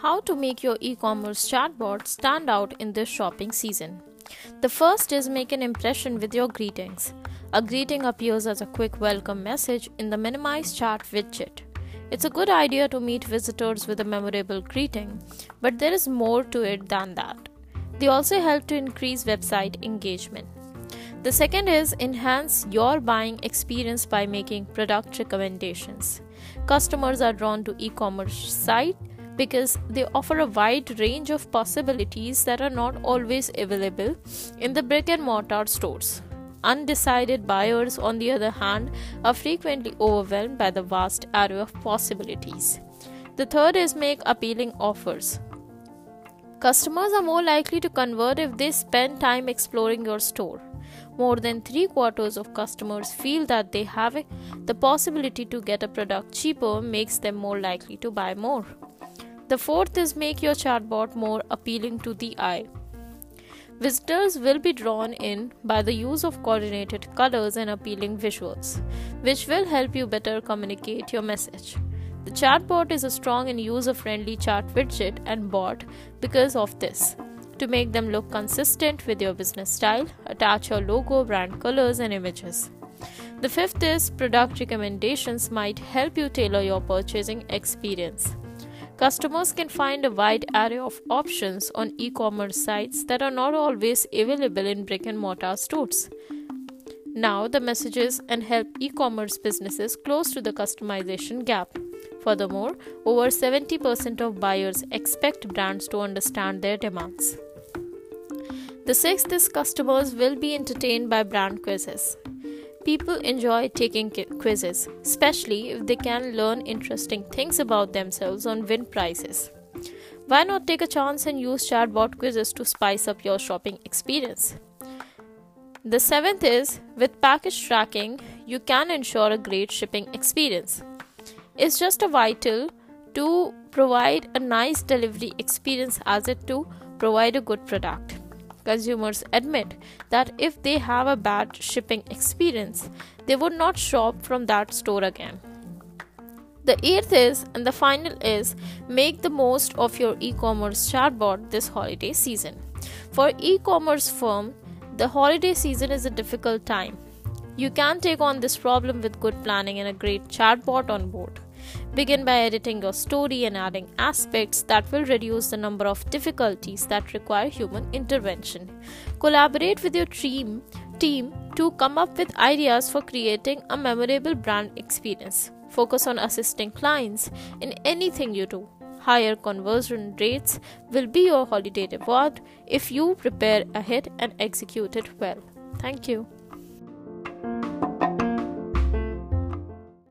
how to make your e commerce chatbot stand out in this shopping season. The first is make an impression with your greetings. A greeting appears as a quick welcome message in the minimize chat widget. It's a good idea to meet visitors with a memorable greeting, but there is more to it than that. They also help to increase website engagement. The second is enhance your buying experience by making product recommendations. Customers are drawn to e-commerce site because they offer a wide range of possibilities that are not always available in the brick and mortar stores. Undecided buyers, on the other hand, are frequently overwhelmed by the vast array of possibilities. The third is make appealing offers. Customers are more likely to convert if they spend time exploring your store. More than three quarters of customers feel that they have the possibility to get a product cheaper makes them more likely to buy more. The fourth is make your chatbot more appealing to the eye. Visitors will be drawn in by the use of coordinated colors and appealing visuals, which will help you better communicate your message. The chatbot is a strong and user friendly chat widget and bot because of this to make them look consistent with your business style, attach your logo, brand colors, and images. The fifth is product recommendations might help you tailor your purchasing experience. Customers can find a wide array of options on e commerce sites that are not always available in brick and mortar stores. Now, the messages and help e commerce businesses close to the customization gap. Furthermore, over 70% of buyers expect brands to understand their demands. The sixth is customers will be entertained by brand quizzes. People enjoy taking quizzes, especially if they can learn interesting things about themselves and win prizes. Why not take a chance and use chatbot quizzes to spice up your shopping experience? The seventh is with package tracking, you can ensure a great shipping experience. It's just a vital to provide a nice delivery experience as it to provide a good product consumers admit that if they have a bad shipping experience, they would not shop from that store again. The eighth is, and the final is, make the most of your e commerce chatbot this holiday season. For e commerce firm, the holiday season is a difficult time. You can take on this problem with good planning and a great chatbot on board. Begin by editing your story and adding aspects that will reduce the number of difficulties that require human intervention. Collaborate with your team, team to come up with ideas for creating a memorable brand experience. Focus on assisting clients in anything you do. Higher conversion rates will be your holiday reward if you prepare ahead and execute it well. Thank you.